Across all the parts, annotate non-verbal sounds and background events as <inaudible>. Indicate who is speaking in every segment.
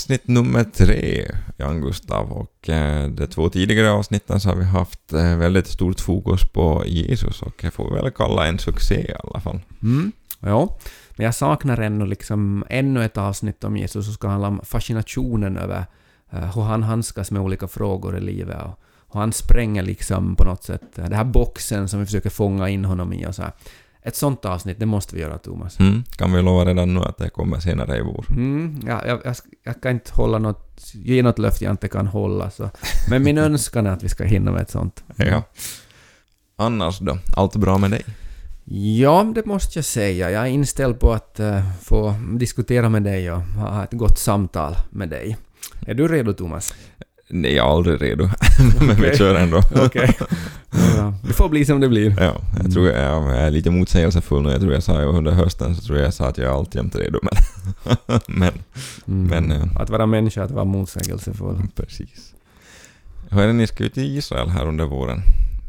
Speaker 1: avsnitt nummer tre, Jan Gustav. Och eh, de två tidigare avsnitten så har vi haft eh, väldigt stort fokus på Jesus och det får vi väl kalla en succé i alla fall.
Speaker 2: Mm, ja. Men jag saknar ännu liksom ännu ett avsnitt om Jesus som ska handla om fascinationen över eh, hur han handskas med olika frågor i livet och, och han spränger liksom på något sätt den här boxen som vi försöker fånga in honom i och så här. Ett sånt avsnitt, det måste vi göra Thomas.
Speaker 1: Mm, kan vi lova redan nu att det kommer senare i vår?
Speaker 2: Mm, ja, jag, jag, jag, kan inte hålla något, ge något löfte jag inte kan hålla så. Men min <laughs> önskan är att vi ska hinna med ett sånt.
Speaker 1: Ja. Annars då? Allt bra med dig?
Speaker 2: Ja, det måste jag säga. Jag är inställd på att uh, få diskutera med dig och ha ett gott samtal med dig. Är du redo, Thomas?
Speaker 1: Nej, jag är aldrig redo. <laughs> Men vi kör ändå. <laughs>
Speaker 2: Okej. Ja, det får bli som det blir.
Speaker 1: Ja, jag tror jag, jag är lite motsägelsefull nu. Jag tror jag sa ju under hösten så tror jag jag sa att jag är alltjämt redo. Men, <laughs> men,
Speaker 2: Mm.
Speaker 1: men eh,
Speaker 2: Att vara människa, att vara motsägelsefull.
Speaker 1: precis. Det ni ska ut i Israel här under våren?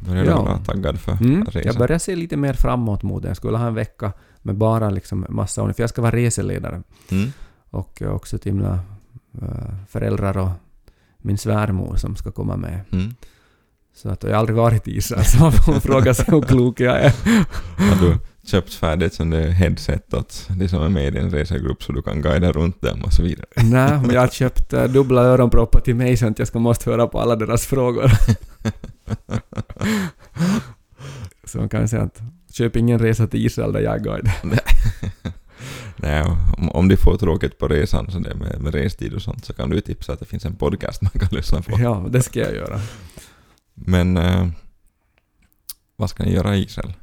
Speaker 1: Börjar
Speaker 2: Ja.
Speaker 1: du vara taggad för
Speaker 2: Mm.
Speaker 1: att resa?
Speaker 2: Jag börjar se lite mer framåt mot det. Jag skulle ha en vecka med bara liksom massa ordning, för jag ska vara reseledare.
Speaker 1: Mm.
Speaker 2: Och också till mina eh, föräldrar och min svärmor som ska komma med.
Speaker 1: Mm.
Speaker 2: Så att, jag har aldrig varit i Israel, så man får fråga sig hur klok jag är.
Speaker 1: Har du köpt färdigt sån där headset åt de som är med i din resegrupp så du kan guida runt dem och så vidare?
Speaker 2: Nej, men jag har köpt uh, dubbla öronproppar till mig så att jag ska måste höra på alla deras frågor. <laughs> så man kan säga att köp ingen resa till Israel där jag guide.
Speaker 1: Nej, om, om de får tråkigt på resan så det med, med restid och sånt så kan du tipsa att det finns en podcast man kan <laughs> lyssna på.
Speaker 2: Ja, det ska jag göra.
Speaker 1: Men eh, vad ska ni göra i Israel?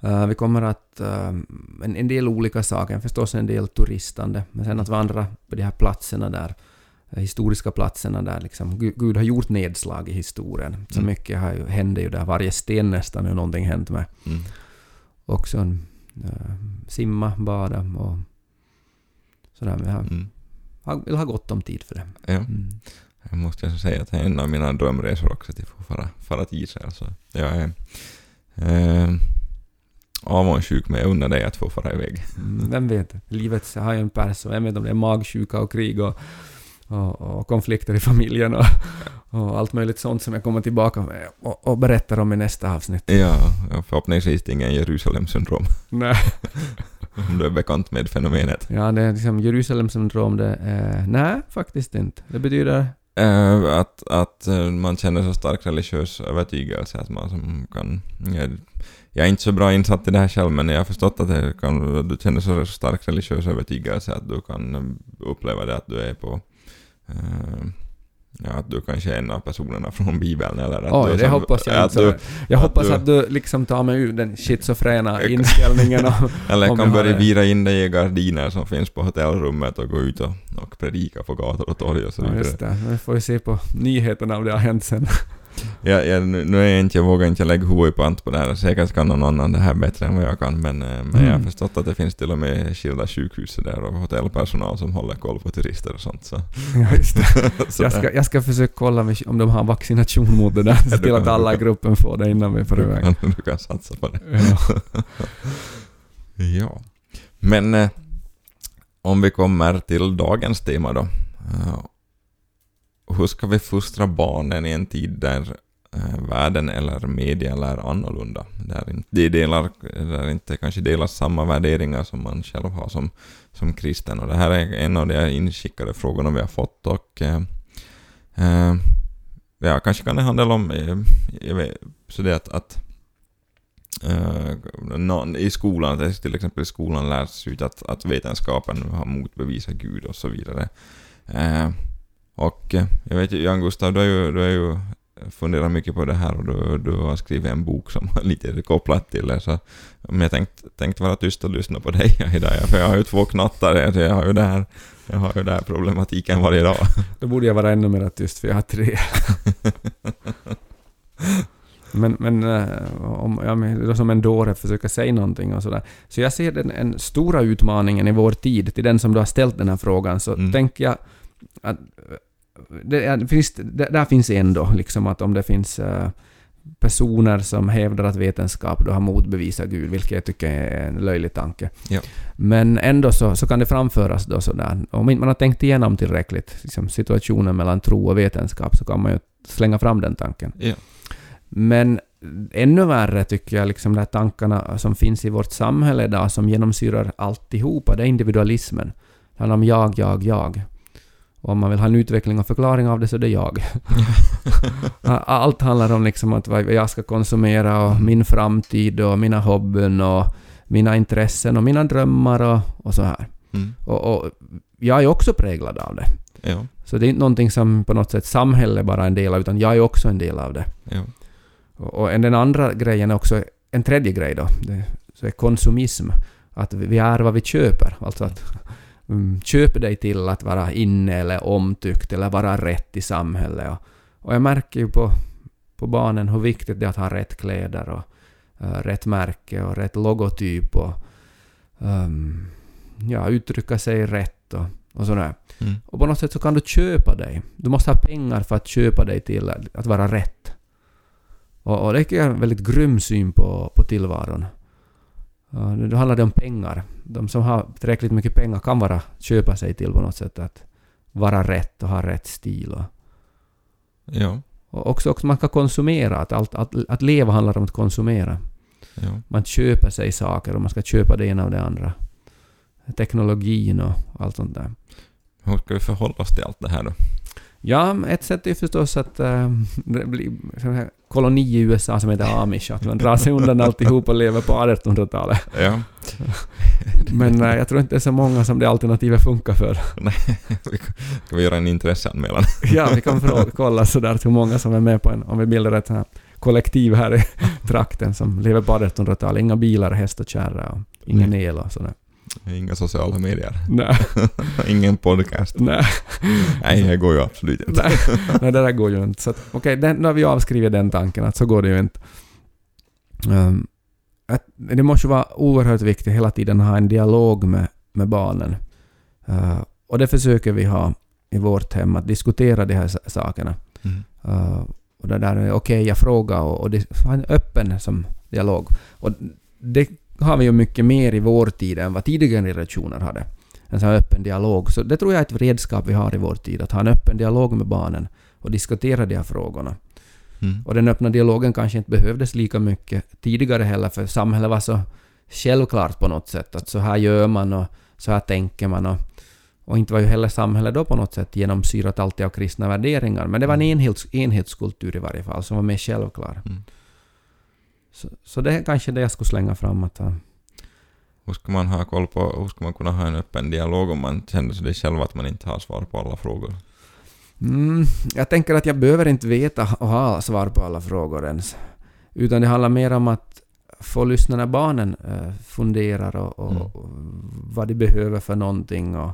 Speaker 2: Eh, vi kommer att... eh, en, en del olika saker, förstås en del turistande, men sen att vandra på de här platserna där, eh, historiska platserna där liksom Gud, Gud har gjort nedslag i historien. Så
Speaker 1: Mm.
Speaker 2: mycket har ju, händer ju där, varje sten nästan har någonting hänt med.
Speaker 1: Mm.
Speaker 2: Också en, eh, simma, bada och sådär. Men jag
Speaker 1: Mm.
Speaker 2: har, vill ha gott om tid för det.
Speaker 1: Ja,
Speaker 2: Mm.
Speaker 1: jag måste säga att det är en av mina drömresor också att få fara, fara till Israel. Så jag är eh, avundsjuk men jag unnar dig att få fara iväg.
Speaker 2: Mm, Vem vet? Livet har ju en pers vem vet om det är magsjuka och krig och, och, och konflikter i familjen och, och allt möjligt sånt som jag kommer tillbaka med och, och berättar om i nästa avsnitt.
Speaker 1: Ja, ja, förhoppningsvis ingen Jerusalem-syndrom.
Speaker 2: Nej.
Speaker 1: Om du är bekant med fenomenet.
Speaker 2: Ja, det är liksom Jerusalem-syndrom det är... Nej, faktiskt inte. Det betyder...
Speaker 1: Eh, att, att eh, man känner så stark religiös övertygelse att man som kan... Jag, jag är inte så bra insatt i det här själv men jag har förstått att det kan, du känner så stark religiös övertygelse att du kan eh, uppleva det att du är på... Eh, ja, att du kanske är en av personerna från Bibeln eller att
Speaker 2: Oj,
Speaker 1: du
Speaker 2: det
Speaker 1: som-
Speaker 2: hoppas jag
Speaker 1: att
Speaker 2: inte.
Speaker 1: du,
Speaker 2: Jag
Speaker 1: att
Speaker 2: hoppas
Speaker 1: du-
Speaker 2: att du liksom tar mig ur den schizofrena inställningen och... <laughs>
Speaker 1: Eller
Speaker 2: Om
Speaker 1: kan börja vira in dig i gardiner som finns på hotellrummet och gå ut och, och predika på gator och torg och så
Speaker 2: Ja,
Speaker 1: vidare.
Speaker 2: just det. Vi får se på nyheterna om det har hänt sen.
Speaker 1: Ja, ja, nu, är jag inte, jag vågar inte lägga huvudet i pant på det här. Säkert kan någon annan det här bättre än vad jag kan. Men, eh, men jag har
Speaker 2: Mm.
Speaker 1: förstått att det finns till och med skilda sjukhus där och hotellpersonal som håller koll på turister och sånt. Så,
Speaker 2: Ja, <laughs>
Speaker 1: så
Speaker 2: Jag ska, jag ska försöka kolla med- om de har vaccination mot det där. Se till att alla i gruppen får det innan vi får
Speaker 1: du,
Speaker 2: iväg.
Speaker 1: kan, du kan satsa på det.
Speaker 2: Ja. <laughs>
Speaker 1: Ja. Men eh, om vi kommer till dagens tema då. Hur ska vi fostra barnen i en tid där eh, världen eller media lär annorlunda? Där det de delar, där inte kanske delar samma värderingar som man själv har som, som kristen. Och det här är en av de inskickade frågorna vi har fått och eh, eh, ja, kanske kan det handla om eh, jag vet, så det att, att eh, någon, i skolan, till exempel i skolan lärs ut att, att vetenskapen har motbevisat Gud och så vidare. Eh, och eh, jag vet ju, Jan Gustav, du har ju, du har ju funderat mycket på det här och du, du har skrivit en bok som har <laughs> lite kopplat till det. Så, men jag tänkte tänkt vara tyst och lyssna på dig <laughs> idag, för jag har ju två knattar, så jag har ju det här, jag har ju den här problematiken varje dag. <laughs>
Speaker 2: Då borde jag vara ännu mer tyst för jag har tre. Men, men eh, om jag som en dåre försöker säga någonting och sådär. Så jag ser den en stora utmaningen i vår tid, till den som du har ställt den här frågan, så
Speaker 1: Mm.
Speaker 2: tänker jag att det, finns, det, där finns en då, liksom att om det finns eh, personer som hävdar att vetenskap då har motbevisat Gud, vilket jag tycker är en löjlig tanke.
Speaker 1: Ja.
Speaker 2: Men ändå så, så kan det framföras då sådär. Om man har tänkt igenom tillräckligt liksom situationen mellan tro och vetenskap så kan man ju slänga fram den tanken.
Speaker 1: Ja.
Speaker 2: Men ännu värre tycker jag liksom de här tankarna som finns i vårt samhälle idag som genomsyrar alltihopa, det är individualismen. Det handlar om jag, jag, jag. Och om man vill ha en utveckling och förklaring av det så är det jag. <laughs> Allt handlar om liksom att vad jag ska konsumera och min framtid och mina hobbyn och mina intressen och mina drömmar och, och så här.
Speaker 1: Mm.
Speaker 2: Och, och jag är också präglad av det.
Speaker 1: Ja.
Speaker 2: Så det är inte någonting som på något sätt samhället bara är en del av, utan jag är också en del av det.
Speaker 1: Ja.
Speaker 2: Och, och den andra grejen är också en tredje grej då. Det, så är konsumism. Att vi är vad vi köper. Alltså att mm, köp dig till att vara inne eller omtyckt eller vara rätt i samhället. Och, och jag märker ju på, på barnen hur viktigt det är att ha rätt kläder och uh, rätt märke och rätt logotyp och um, ja, uttrycka sig rätt och, och sådär.
Speaker 1: Mm.
Speaker 2: Och på något sätt så kan du köpa dig. Du måste ha pengar för att köpa dig till att, att vara rätt. Och, och det är en väldigt grym syn på, på tillvaron. Uh, då handlar det om pengar. De som har tillräckligt mycket pengar kan bara köpa sig till på något sätt att vara rätt och ha rätt stil. Och,
Speaker 1: Ja.
Speaker 2: och också, också man kan konsumera. Att, allt, att, att leva handlar om att konsumera.
Speaker 1: Ja.
Speaker 2: Man köper sig saker och man ska köpa det ena och det andra. Teknologin och allt sånt där.
Speaker 1: Hur ska vi förhålla oss till allt det här då?
Speaker 2: Ja, ett sätt är förstås att äh, det blir sån här koloni i USA som heter amish, att man drar sig undan alltihop och lever på 1800-talet.
Speaker 1: Ja. <laughs>
Speaker 2: Men äh, jag tror inte det är så många som det alternativet funkar för. <laughs>
Speaker 1: Ska vi göra en intresseanmälan? <laughs>
Speaker 2: Ja, vi kan fråga, kolla sådär hur många som är med på en, om vi bildar ett här kollektiv här i trakten som lever på 1800-talet. Inga bilar, häst och kärra och ingen el och sådär.
Speaker 1: Inga sociala medier.
Speaker 2: Nej, <laughs>
Speaker 1: Ingen podcast.
Speaker 2: nej.
Speaker 1: Nej, det går ju absolut inte.
Speaker 2: Nej, nej, det där går ju inte. Så att, okej, den- nu har vi avskrivit den tanken att så går det ju inte. Ehm, att, det måste vara oerhört viktigt hela tiden att ha en dialog med, med barnen. Eh, och det försöker vi ha i vårt hem, att diskutera de här sa- sakerna.
Speaker 1: Mm.
Speaker 2: Eh, och det där är okej, jag frågar och, och det ha en öppen som dialog. Och det har vi ju mycket mer i vår tid än vad tidigare generationer hade. En sån här öppen dialog. Så det tror jag är ett redskap vi har i vår tid, att ha en öppen dialog med barnen och diskutera de här frågorna.
Speaker 1: Mm.
Speaker 2: Och den öppna dialogen kanske inte behövdes lika mycket tidigare heller, för samhället var så självklart på något sätt, att så här gör man och så här tänker man. Och, och inte var ju heller samhället då på något sätt genomsyrat alltid av kristna värderingar, men det var en enhets, enhetskultur i varje fall, som var mer självklar.
Speaker 1: Mm.
Speaker 2: Så, så det är kanske det jag skulle slänga fram att ha.
Speaker 1: Hur ska man ha koll på, hur ska man kunna ha en öppen dialog om man känner sig själv att man inte har svar på alla frågor?
Speaker 2: Mm, jag tänker att jag behöver inte veta och ha svar på alla frågor ens. Utan det handlar mer om att få lyssna när barnen eh, funderar och, och,
Speaker 1: Mm.
Speaker 2: vad de behöver för någonting och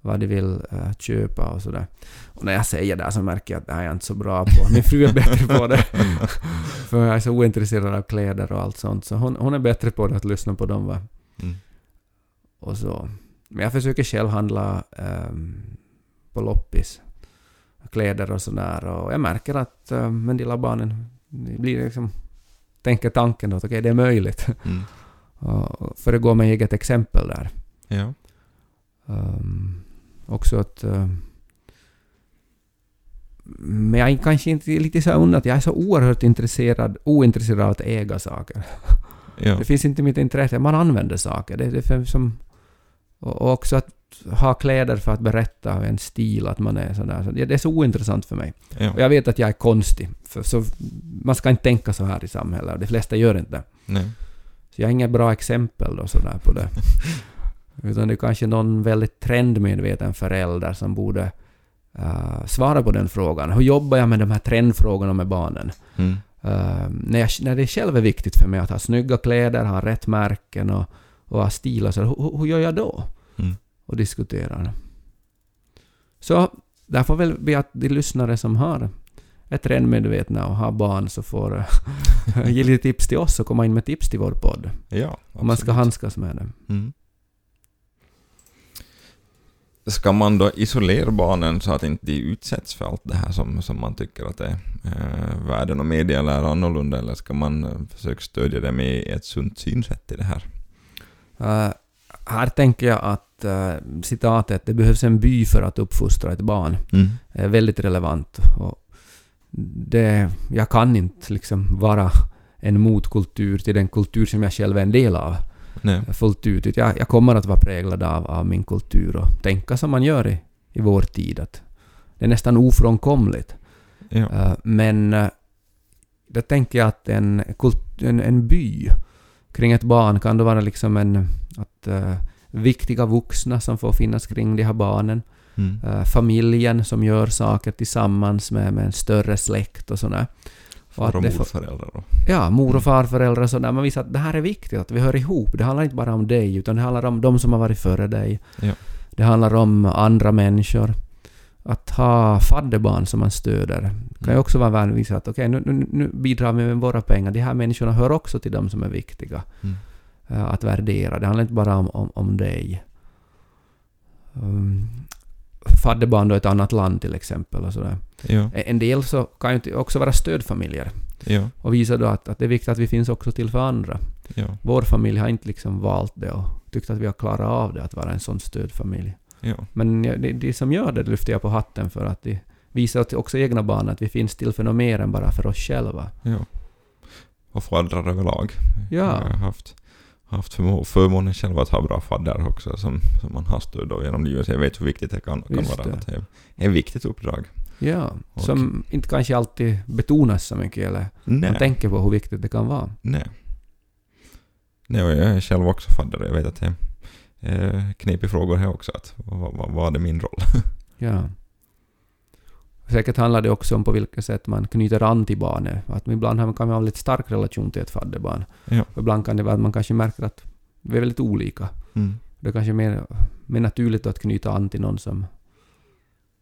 Speaker 2: vad de vill eh, köpa och sådär. Och när jag säger det så märker jag att det här är jag inte så bra på. Min fru är bättre på det. <laughs> för jag är så ointresserad av kläder och allt sånt. Så hon, hon är bättre på det, att lyssna på dem. Va?
Speaker 1: Mm.
Speaker 2: Och så. Men jag försöker själv handla ehm, på loppis. Kläder och sådär. Och jag märker att um, en del av barnen det blir liksom, tänker tanken att okej, det är möjligt.
Speaker 1: Mm. <laughs>
Speaker 2: och föregå med eget exempel där.
Speaker 1: Ja.
Speaker 2: Um, också att... Um, men jag är kanske inte lite så undrat, jag är så oerhört intresserad, ointresserad av att äga saker. <laughs>
Speaker 1: Ja.
Speaker 2: Det finns inte mitt intresse, man använder saker. Det, det är som, och också att ha kläder för att berätta en stil, att man är sådär. Så det, är så ointressant för mig.
Speaker 1: ja.
Speaker 2: Och jag vet att jag är konstig. För, så, man ska inte tänka så här i samhället, och de flesta gör inte det. Så jag har inget bra exempel då sådär på det. <laughs> Utan det är kanske någon väldigt trendmedveten förälder som borde eh, svara på den frågan. Hur jobbar jag med de här trendfrågorna med barnen?
Speaker 1: Mm.
Speaker 2: Uh, när, jag, när det själv är viktigt för mig att ha snygga kläder, ha rätt märken och, och ha stil och så, hur, hur gör jag då?
Speaker 1: Mm.
Speaker 2: Och diskuterar. Så där får väl be att de lyssnare som har är trendmedvetna och har barn så får <laughs> ge lite tips till oss och komma in med tips till vår podd.
Speaker 1: Ja,
Speaker 2: Om man ska
Speaker 1: absolut.
Speaker 2: handskas med det.
Speaker 1: Mm. Ska man då isolera barnen så att inte de utsätts för allt det här som, som man tycker att är eh, världen och media är annorlunda, eller ska man eh, försöka stödja dem i ett sunt synsätt i det här?
Speaker 2: Uh, här tänker jag att uh, citatet ”det behövs en by för att uppfostra ett barn”
Speaker 1: Mm.
Speaker 2: är väldigt relevant. Och det, jag kan inte liksom vara en motkultur till den kultur som jag själv är en del av
Speaker 1: Nej.
Speaker 2: fullt ut. Jag, jag kommer att vara präglad av, av min kultur och tänka som man gör i, i vår tid. Att det är nästan ofrånkomligt.
Speaker 1: Ja.
Speaker 2: Uh, men uh, då tänker jag att en, kult, en, en by kring ett barn kan då vara liksom en... Att, uh, viktiga vuxna som får finnas kring de här barnen.
Speaker 1: Mm.
Speaker 2: Uh, familjen som gör saker tillsammans med, med en större släkt och sådär.
Speaker 1: Far och
Speaker 2: det
Speaker 1: morföräldrar då.
Speaker 2: Ja, mor och farföräldrar och sådär. Man visar att det här är viktigt, att vi hör ihop. Det handlar inte bara om dig, utan det handlar om de som har varit före dig.
Speaker 1: Ja.
Speaker 2: Det handlar om andra människor. Att ha fadderbarn som man stöder kan ju
Speaker 1: Mm.
Speaker 2: också vara att visa att okej, nu, nu, nu bidrar vi med våra pengar. De här människorna hör också till de som är viktiga
Speaker 1: Mm.
Speaker 2: eh, att värdera. Det handlar inte bara om, om, om dig. Um, fadderbarn då i ett annat land till exempel och sådär.
Speaker 1: Ja.
Speaker 2: En del så kan ju också vara stödfamiljer
Speaker 1: Ja.
Speaker 2: och visa då att, att det är viktigt att vi finns också till för andra.
Speaker 1: Ja.
Speaker 2: Vår familj har inte liksom valt det och tyckt att vi har klarat av det, att vara en sån stödfamilj.
Speaker 1: Ja.
Speaker 2: Men ja, det, det som gör det lyfter jag på hatten för att de visar också egna barn att vi finns till för något mer än bara för oss själva.
Speaker 1: Ja. Och föräldrar överlag.
Speaker 2: Ja.
Speaker 1: Jag har haft, haft förmånen själv att ha bra faddar också som, som man har stöd av genom livet. Jag vet hur viktigt det kan, kan vara.
Speaker 2: det.
Speaker 1: Är ett viktigt uppdrag.
Speaker 2: Ja,
Speaker 1: Och-
Speaker 2: som inte kanske alltid betonas så mycket eller
Speaker 1: Nej.
Speaker 2: man tänker på hur viktigt det kan vara.
Speaker 1: Nej. Nej, och jag är själv också fadder jag vet att det är eh, knepiga frågor här också. Att, vad, vad, vad är min roll? <laughs>
Speaker 2: Ja. Säkert handlar det också om på vilket sätt man knyter an till barnet. Att ibland kan man ha en väldigt stark relation till ett fadderbarn.
Speaker 1: Ja.
Speaker 2: Ibland kan det vara att man kanske märker att vi är väldigt olika.
Speaker 1: Mm.
Speaker 2: Det är kanske mer, mer naturligt att knyta an till någon som,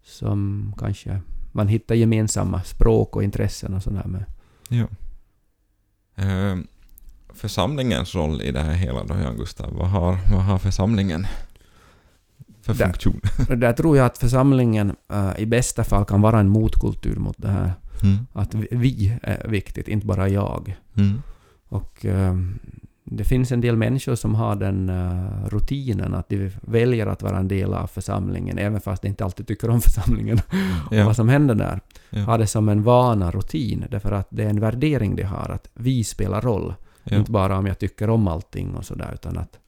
Speaker 2: som kanske man hittar gemensamma språk och intressen och sådär med.
Speaker 1: Ja. Eh, församlingens roll i det här hela då, Jan Gustav? Vad har, vad har församlingen för
Speaker 2: Där.
Speaker 1: funktion? <laughs>
Speaker 2: Där tror jag att församlingen eh, i bästa fall kan vara en motkultur mot det här.
Speaker 1: Mm.
Speaker 2: Att vi, är viktigt, inte bara jag.
Speaker 1: Mm.
Speaker 2: Och eh, det finns en del människor som har den eh, rutinen att de väljer att vara en del av församlingen, även fast de inte alltid tycker om <laughs> församlingen och
Speaker 1: Ja.
Speaker 2: vad som händer där.
Speaker 1: Ja.
Speaker 2: Har det som en vana, rutin, därför att det är en värdering de har, att vi spelar roll.
Speaker 1: Ja.
Speaker 2: Inte bara om jag tycker om allting och sådär, utan att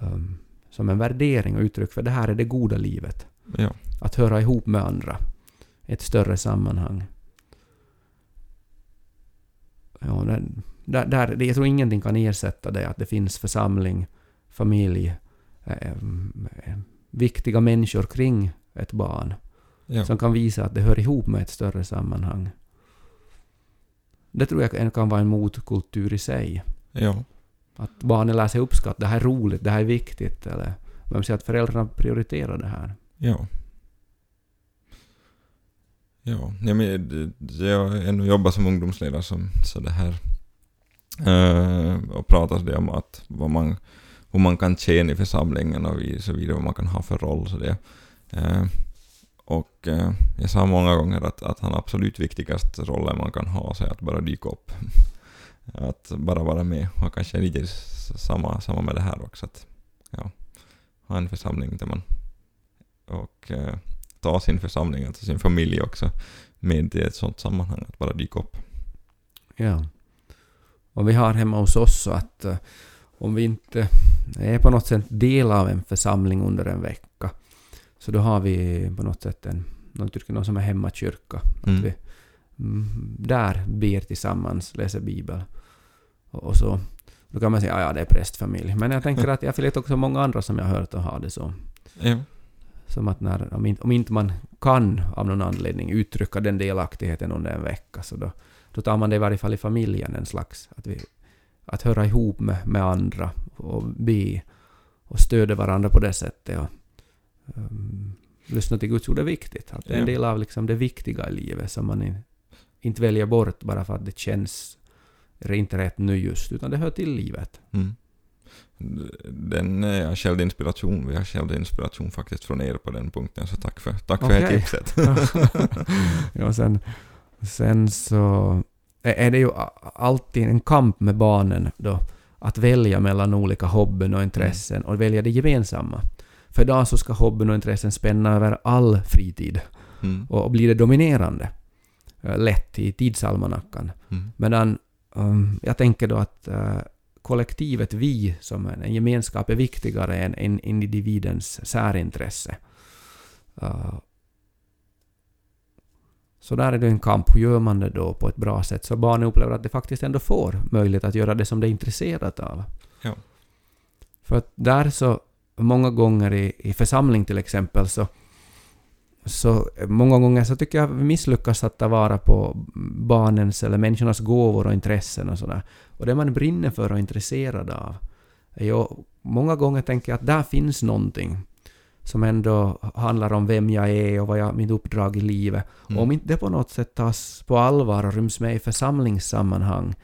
Speaker 2: ehm, som en värdering och uttryck för det här är det goda livet.
Speaker 1: Ja.
Speaker 2: Att höra ihop med andra. Ett större sammanhang. Ja, där, där, jag tror ingenting kan ersätta det, att det finns församling, familj, eh, eh, viktiga människor kring ett barn
Speaker 1: Ja.
Speaker 2: som kan visa att det hör ihop med ett större sammanhang. Det tror jag kan vara en motkultur i sig.
Speaker 1: Ja.
Speaker 2: Att barnen lär sig uppskatta det här är roligt, det här är viktigt. Eller vem säger att föräldrarna prioriterar det här.
Speaker 1: Ja. Ja, jag, men jag har ännu jobbat som ungdomsledare som, så det här eh, och pratas det om att vad man, hur man kan tjäna i församlingen och så vidare, vad man kan ha för roll. Så det. Eh, och eh, jag sa många gånger att, att han absolut viktigaste rollen man kan ha så är att bara dyka upp. Att bara vara med och kanske lite s- samma, samma med det här också. Att, ja, ha en församling där man och eh, ta sin församling, alltså sin familj också med i ett sånt sammanhang, att bara dyka upp.
Speaker 2: Ja. Och vi har hemma hos oss så att eh, om vi inte är på något sätt del av en församling under en vecka så då har vi på något sätt en, någon, någon som är hemmakyrka. Att
Speaker 1: Mm.
Speaker 2: vi mm, där ber tillsammans, läser Bibeln. Och, så. Då kan man säga ja, ja det är prästfamilj. Men jag tänker att jag vet också många andra som jag har hört och har det så.
Speaker 1: Ja.
Speaker 2: Som att när, om, inte, om inte man kan av någon anledning uttrycka den delaktigheten under en vecka så då, då tar man det i varje fall i familjen en slags... Att, vi, att höra ihop med, med andra och be och stödja varandra på det sättet. Och, um, lyssna till Guds ord är viktigt. Att det är en del av liksom det viktiga i livet som man in, inte väljer bort bara för att det känns eller inte rätt nu just, utan det hör till livet.
Speaker 1: Mm. Den är självinspiration. Vi har självinspiration faktiskt från er på den punkten, så tack för, tack för det
Speaker 2: Okej.
Speaker 1: tipset. <laughs> <laughs>
Speaker 2: ja, sen, sen så är är det ju alltid en kamp med barnen då att välja mellan olika hobbyn och intressen och välja det gemensamma. För idag så ska hobbyn och intressen spänna över all fritid
Speaker 1: Mm.
Speaker 2: och, och bli det dominerande eh, lätt i tidsalmanackan.
Speaker 1: Mm.
Speaker 2: Medan um, jag tänker då att eh, kollektivet vi som en, en gemenskap är viktigare än, än individens särintresse. Uh, så där är det en kamp. Hur gör man det då på ett bra sätt så barnen upplever att de faktiskt ändå får möjlighet att göra det som de är intresserade av?
Speaker 1: Ja.
Speaker 2: För att där så, många gånger i, i församling till exempel så så många gånger så tycker jag vi misslyckas att ta vara på barnens eller människornas gåvor och intressen och sådär. Och det man brinner för och är intresserad av. ju- många gånger tänker jag att där finns någonting som ändå handlar om vem jag är och vad jag, mitt uppdrag i livet.
Speaker 1: Mm.
Speaker 2: Och om inte det på något sätt tas på allvar och ryms med i församlingssammanhang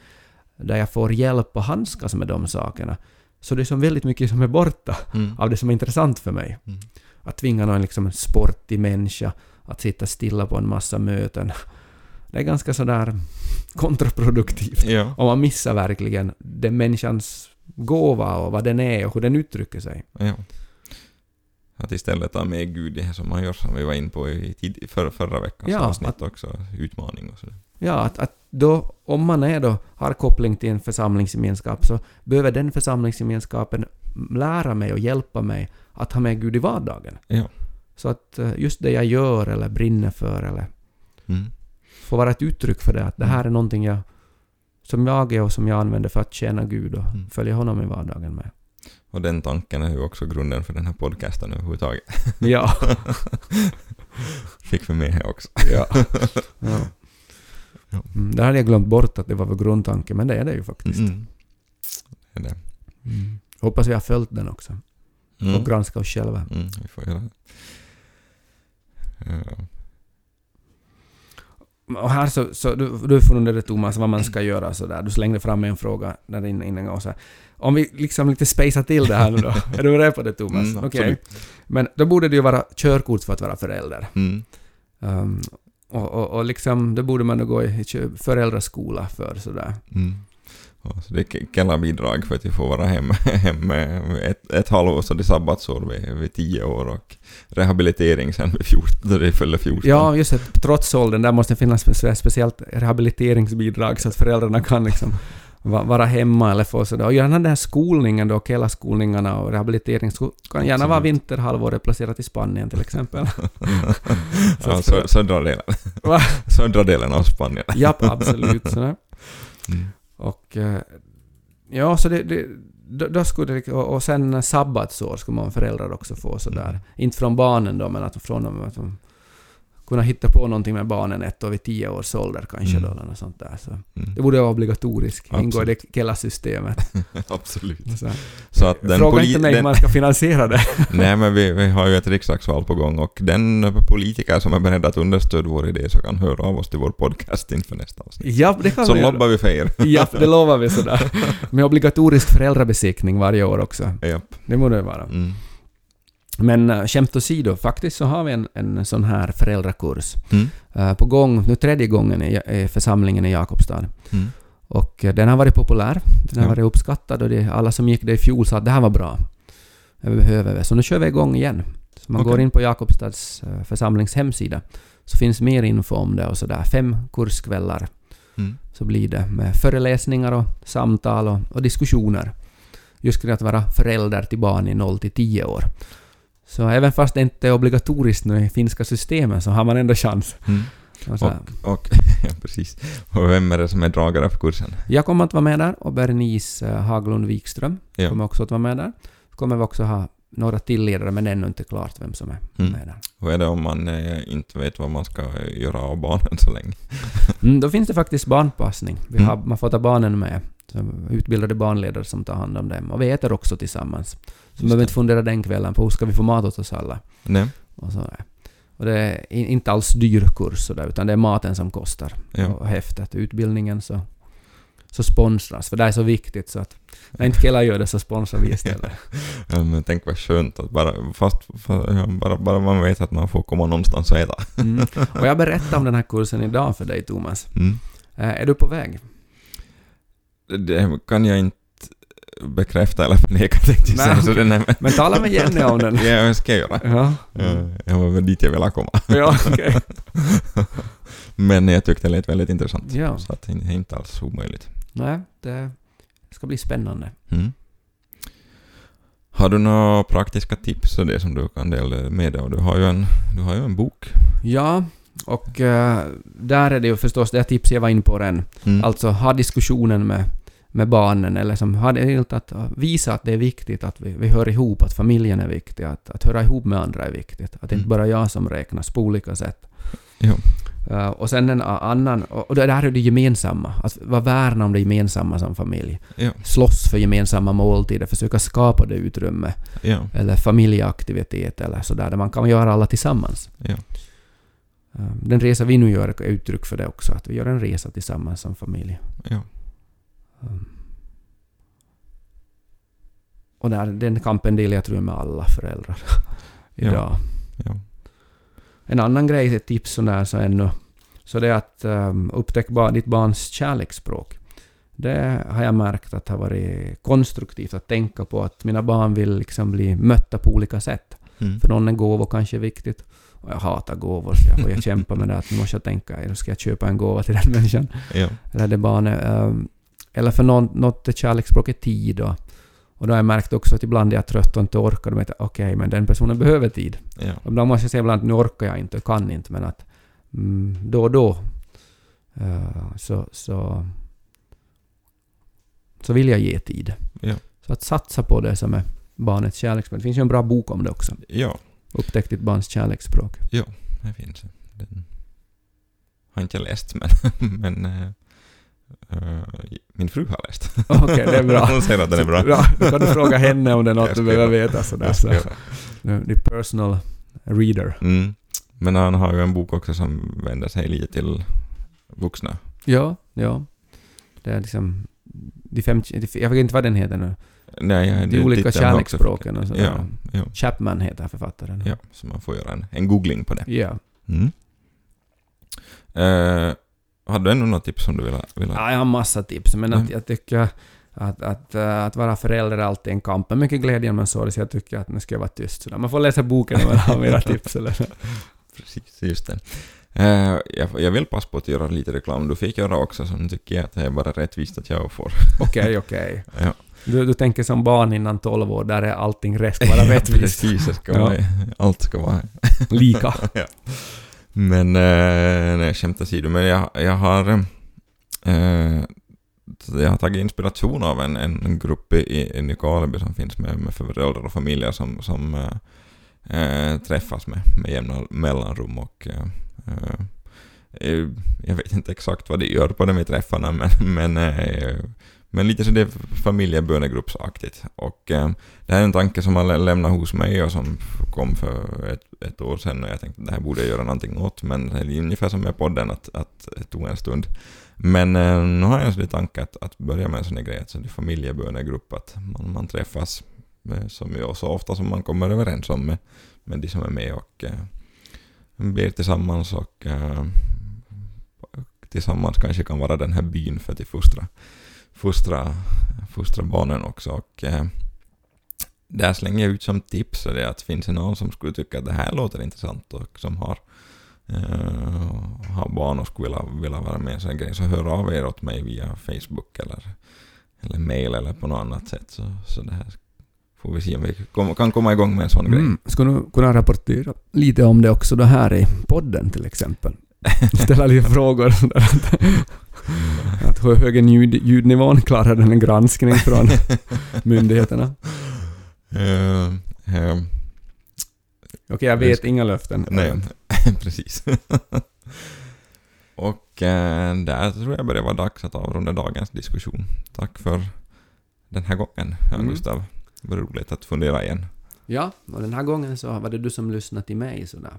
Speaker 2: där jag får hjälp och handskas med de sakerna, så det är som väldigt mycket som är borta
Speaker 1: Mm.
Speaker 2: av det som är intressant för mig.
Speaker 1: Mm.
Speaker 2: Att tvinga någon liksom sportig människa att sitta stilla på en massa möten. Det är ganska sådär kontraproduktivt.
Speaker 1: Ja,
Speaker 2: Om man missar verkligen den människans gåva och vad den är och hur den uttrycker sig.
Speaker 1: ja. Att istället ta med Gud i det som man gör, som vi var in på i tid, för, förra veckans
Speaker 2: Ja,
Speaker 1: avsnitt
Speaker 2: att-
Speaker 1: också, utmaning och sådär.
Speaker 2: Ja, att, att då, om man är då, har koppling till en församlingsgemenskap så behöver den församlingsgemenskapen lära mig och hjälpa mig att ha med Gud i vardagen.
Speaker 1: Ja.
Speaker 2: Så att eh, just det jag gör eller brinner för eller
Speaker 1: Mm.
Speaker 2: får vara ett uttryck för det, att det här är någonting jag, som jag är och som jag använder för att tjäna Gud och
Speaker 1: Mm.
Speaker 2: följa honom i vardagen med.
Speaker 1: Och den tanken är ju också grunden för den här podcasten överhuvudtaget. <laughs>
Speaker 2: Ja. <laughs>
Speaker 1: Fick med här också. <laughs>
Speaker 2: ja. ja. Mm, där hade jag glömt bort att det var vår grundtanke, men det är det ju faktiskt.
Speaker 1: Mm. Det är det.
Speaker 2: Mm. Hoppas vi har följt den också.
Speaker 1: Mm.
Speaker 2: Och granska oss själva.
Speaker 1: Mm, vi får göra det. Ja.
Speaker 2: Och här så, så du, du funderade Thomas vad man ska göra sådär. Du slängde fram en fråga där inne innan och så här. Om vi liksom lite spacea till det här nu då. <laughs> är du beredd på det Thomas?
Speaker 1: Mm,
Speaker 2: Okej.
Speaker 1: absolut.
Speaker 2: Men då borde det ju vara körkort för att vara förälder.
Speaker 1: Mm.
Speaker 2: Um, och, och, och liksom, då borde man då gå i föräldraskola för sådär.
Speaker 1: Mm. Ja, så det är Ke- Kela-bidrag för att vi får vara hem, <laughs> hem ett, ett halvår, så det är sabbatsår vid, vid 10 år och rehabilitering sen vid 14, då det fyller 14.
Speaker 2: Ja, just det. Trots åldern, där måste det finnas spe- speciellt rehabiliteringsbidrag så att föräldrarna kan liksom va- vara hemma eller få sådär. Och gärna den här skolningen då, Kela-skolningarna och rehabilitering, kan gärna vara vinterhalvåret placerat i Spanien till exempel. <laughs>
Speaker 1: ja, så, södra delen. Södra delen av Spanien.
Speaker 2: Japp, absolut. Sådär.
Speaker 1: Mm.
Speaker 2: Och eh, ja, så det, det, då, skulle det, och, och sen sabbatsår skulle man föräldrar också få sådär.
Speaker 1: Mm.
Speaker 2: Inte från barnen då, men att från dem, att de kunna hitta på någonting med barnen ett år vid tio års ålder kanske
Speaker 1: Mm.
Speaker 2: då, eller något sånt där. Så
Speaker 1: Mm.
Speaker 2: det borde vara obligatoriskt, ingå i det Kela-systemet. <laughs>
Speaker 1: Absolut.
Speaker 2: Så,
Speaker 1: Så att den
Speaker 2: Fråga inte mig hur man ska finansiera det. <laughs>
Speaker 1: Nej, men vi, vi har ju ett riksdagsval på gång och den politiker som är beredd att understödja vår idé så kan höra av oss till vår podcast inför nästa avsnitt.
Speaker 2: ja, det kan
Speaker 1: Så
Speaker 2: vi
Speaker 1: lobbar vi för er.
Speaker 2: Ja, det lovar vi sådär. <laughs> Med obligatorisk föräldrabesiktning varje år också.
Speaker 1: Japp.
Speaker 2: Det borde det vara.
Speaker 1: Mm.
Speaker 2: Men äh, skämt åsido, faktiskt så har vi en, en sån här föräldrakurs
Speaker 1: Mm.
Speaker 2: äh, på gång, nu tredje gången i, i församlingen i Jakobstad.
Speaker 1: Mm.
Speaker 2: Och äh, den har varit populär, den har
Speaker 1: Ja.
Speaker 2: varit uppskattad och det, alla som gick det i fjol sa att det här var bra. Det behöver vi. Så nu kör vi igång igen. Så man
Speaker 1: Okej.
Speaker 2: går in på Jakobstads församlings hemsida så finns mer info om det och sådär. Fem kurskvällar
Speaker 1: Mm.
Speaker 2: så blir det med föreläsningar och samtal och, och diskussioner. Just kring att vara förälder till barn i 0 till 10 år. Så även fast det inte är obligatoriskt nu i finska systemet så har man ändå chans.
Speaker 1: Mm.
Speaker 2: Och.
Speaker 1: Och, <laughs> ja, precis. Och vem är det som är dragare på kursen?
Speaker 2: Jag kommer att vara med där och Bernice eh, Haglund Wikström
Speaker 1: Ja.
Speaker 2: kommer också att vara med där. Kommer vi också ha några tillledare men ännu inte klart vem som är
Speaker 1: Mm.
Speaker 2: med där.
Speaker 1: Hur är det om man eh, inte vet vad man ska göra av barnen så länge?
Speaker 2: Mm, då finns det faktiskt barnpassning. Vi
Speaker 1: Mm.
Speaker 2: har, man får ta barnen med. Utbildade barnledare som tar hand om dem. Och vi äter också tillsammans. Så
Speaker 1: Just
Speaker 2: man behöver inte fundera den kvällen på hur ska vi få mat åt oss alla.
Speaker 1: Nej.
Speaker 2: Och, så och det är inte alls dyr kurs sådär, utan det är maten som kostar.
Speaker 1: Ja.
Speaker 2: Och häftet. Utbildningen så så sponsras, för det är så viktigt så att när inte Kela gör det så sponsrar vi istället. <laughs>
Speaker 1: Ja, men tänk vad skönt att bara, fast, bara, bara man vet att man får komma någonstans och äta.
Speaker 2: Mm. <laughs> Och jag berättade om den här kursen idag för dig, Thomas.
Speaker 1: Mm.
Speaker 2: Eh, är du på väg?
Speaker 1: Det kan jag inte bekräfta eller förneka tänkte jag säga. Så den är,
Speaker 2: Men tala med Jenny om den.
Speaker 1: ja, jag ska göra.
Speaker 2: Ja,
Speaker 1: Ja, Jag var väl dit jag ville komma.
Speaker 2: ja okej. <laughs>
Speaker 1: Men jag tyckte det lät väldigt intressant.
Speaker 2: Ja.
Speaker 1: Så att det är inte alls omöjligt.
Speaker 2: Nej, det ska bli spännande.
Speaker 1: Mm. Har du några praktiska tips och det som du kan dela med dig av? Du har ju en, du har ju en bok.
Speaker 2: Ja, och eh, där är det ju förstås det tips jag var inne på redan.
Speaker 1: Mm.
Speaker 2: Alltså ha diskussionen med, med barnen, eller som ha det att visa att det är viktigt att vi, vi hör ihop, att familjen är viktig, att, att höra ihop med andra är viktigt. Att det inte
Speaker 1: Mm.
Speaker 2: bara jag som räknas på olika sätt. Uh, och sen en annan, och det där är det gemensamma, att vara värna om det gemensamma som familj.
Speaker 1: Ja.
Speaker 2: Slåss för gemensamma måltider, försöka skapa det utrymme,
Speaker 1: Ja.
Speaker 2: eller familjeaktivitet eller sådär, där man kan göra alla tillsammans.
Speaker 1: Ja.
Speaker 2: Uh, Den resa vi nu gör är uttryck för det också, att vi gör en resa tillsammans som familj.
Speaker 1: Ja.
Speaker 2: Um, Och där, den kampen delar jag tror jag med alla föräldrar <laughs> idag.
Speaker 1: Ja.
Speaker 2: En annan grej, ett tips sån där så ännu, så det är att um, upptäcka ditt barns kärleksspråk. Det har jag märkt att har varit konstruktivt att tänka på att mina barn vill liksom bli mötta på olika sätt.
Speaker 1: Mm.
Speaker 2: För någon är gåvor kanske viktigt. Och jag hatar gåvor så jag får ju kämpa med det att nu måste jag tänka, då ska jag köpa en gåva till den <laughs> människan.
Speaker 1: Ja.
Speaker 2: Eller det barnet. ehm, eller för någon, något är kärleksspråk är tid och, och då har jag märkt också att ibland är jag trött och inte orkar. Då vet jag okej, men den personen behöver tid.
Speaker 1: Ja.
Speaker 2: Och ibland måste jag säga ibland att nu orkar jag inte och kan inte, men att mm, då och då eh, så, så, så vill jag ge tid.
Speaker 1: Ja.
Speaker 2: Så att satsa på det som är barnets kärleksspråk. Det finns ju en bra bok om det också.
Speaker 1: Ja.
Speaker 2: Upptäck ditt barns kärleksspråk.
Speaker 1: Det finns. Den har inte jag läst, men, <laughs> men eh, min fru har läst.
Speaker 2: Okej, det är bra. <laughs>
Speaker 1: Hon säger att den är bra.
Speaker 2: Bra, då kan du fråga henne om det är något du behöver veta. Sådär, så. är personal reader.
Speaker 1: Mm. Men han har ju en bok också som vänder sig lite till vuxna.
Speaker 2: Ja, ja. Det är liksom... De fem, jag vet inte vad den heter nu.
Speaker 1: Nej, jag,
Speaker 2: De olika kärleksspråken och sådär.
Speaker 1: Ja, ja,
Speaker 2: Chapman heter författaren.
Speaker 1: ja, så man får göra en, en googling på det.
Speaker 2: Ja.
Speaker 1: Mm. Eh, har du ännu något tips som du vill ha? Vill ha?
Speaker 2: ja. Jag har massa tips, men att
Speaker 1: Mm.
Speaker 2: jag tycker att, att, äh, att vara förälder är alltid en kamp. Men mycket glädje men sorg, så jag tycker att nu ska jag vara tyst. Så där. Man får läsa boken om man har mera tips. Eller?
Speaker 1: Precis, just det. Eh, jag, jag vill passa på att göra lite reklam. Du fick göra också, så nu tycker jag att det är bara rättvist att jag får. <laughs>
Speaker 2: Okej, okej.
Speaker 1: Ja.
Speaker 2: Du, du tänker som barn innan 12 år, där är allting rätt ska vara <laughs> rättvist.
Speaker 1: Precis, det ska
Speaker 2: Ja.
Speaker 1: vara, allt ska vara <laughs>
Speaker 2: Lika.
Speaker 1: ja. Men, eh, nej, skämt åsido, men jag, jag har... Eh, jag har tagit inspiration av en, en grupp i, i Nykarleby som finns med, med föräldrar och familjer som, som eh, träffas med, med jämna mellanrum och eh, Eh, eh, jag vet inte exakt vad de gör på de här träffarna men, <laughs> men, eh, men lite så det är familjebönegruppsaktigt. Och det här är en tanke som har lämnat hos mig och som kom för ett, ett år sedan och jag tänkte att det här borde jag göra någonting åt men det är ungefär som med podden att, att det tog en stund. Men nu har jag en sån tanke att, att börja med en sån här grej, alltså familjebönegrupp, att man, man träffas med, som jag, så ofta som man kommer överens om med, med de som är med och blir tillsammans och eh, tillsammans kanske kan vara den här byn för att fostra, fostra, fostra barnen också. Och, eh, där slänger jag ut som tips är det att finns det någon som skulle tycka att det här låter intressant och som har, eh, har barn och skulle vilja, vilja vara med i en sån här grej så hör av er åt mig via Facebook eller, eller mail eller på något annat sätt så, så det här får vi se om vi kan komma igång med en sån grej.
Speaker 2: Mm. Ska du kunna rapportera lite om det också då här i podden till exempel? <laughs> Ställa lite frågor. sådär att- hur hög är ljud, ljudnivån? Klarar den en granskning från <laughs> myndigheterna?
Speaker 1: Eh, eh,
Speaker 2: Okej, jag vet inga löften.
Speaker 1: Nej, <laughs> precis. och eh, där tror jag börjar vara dags att avrunda dagens diskussion. Tack för den här gången,
Speaker 2: Mm.
Speaker 1: Gustav. Var roligt att fundera igen.
Speaker 2: Ja, och den här gången så var det du som lyssnade till mig sådär.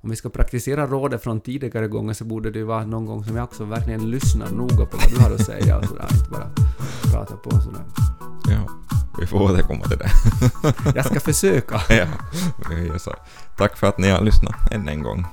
Speaker 2: om vi ska praktisera rådet från tidigare gånger så borde det ju vara någon gång som jag också verkligen lyssnar noga på vad du har att säga och sådär, inte bara prata på sådär.
Speaker 1: Ja, vi får återkomma till det. <laughs>
Speaker 2: Jag ska försöka.
Speaker 1: ja, så. Tack för att ni har lyssnat än en gång.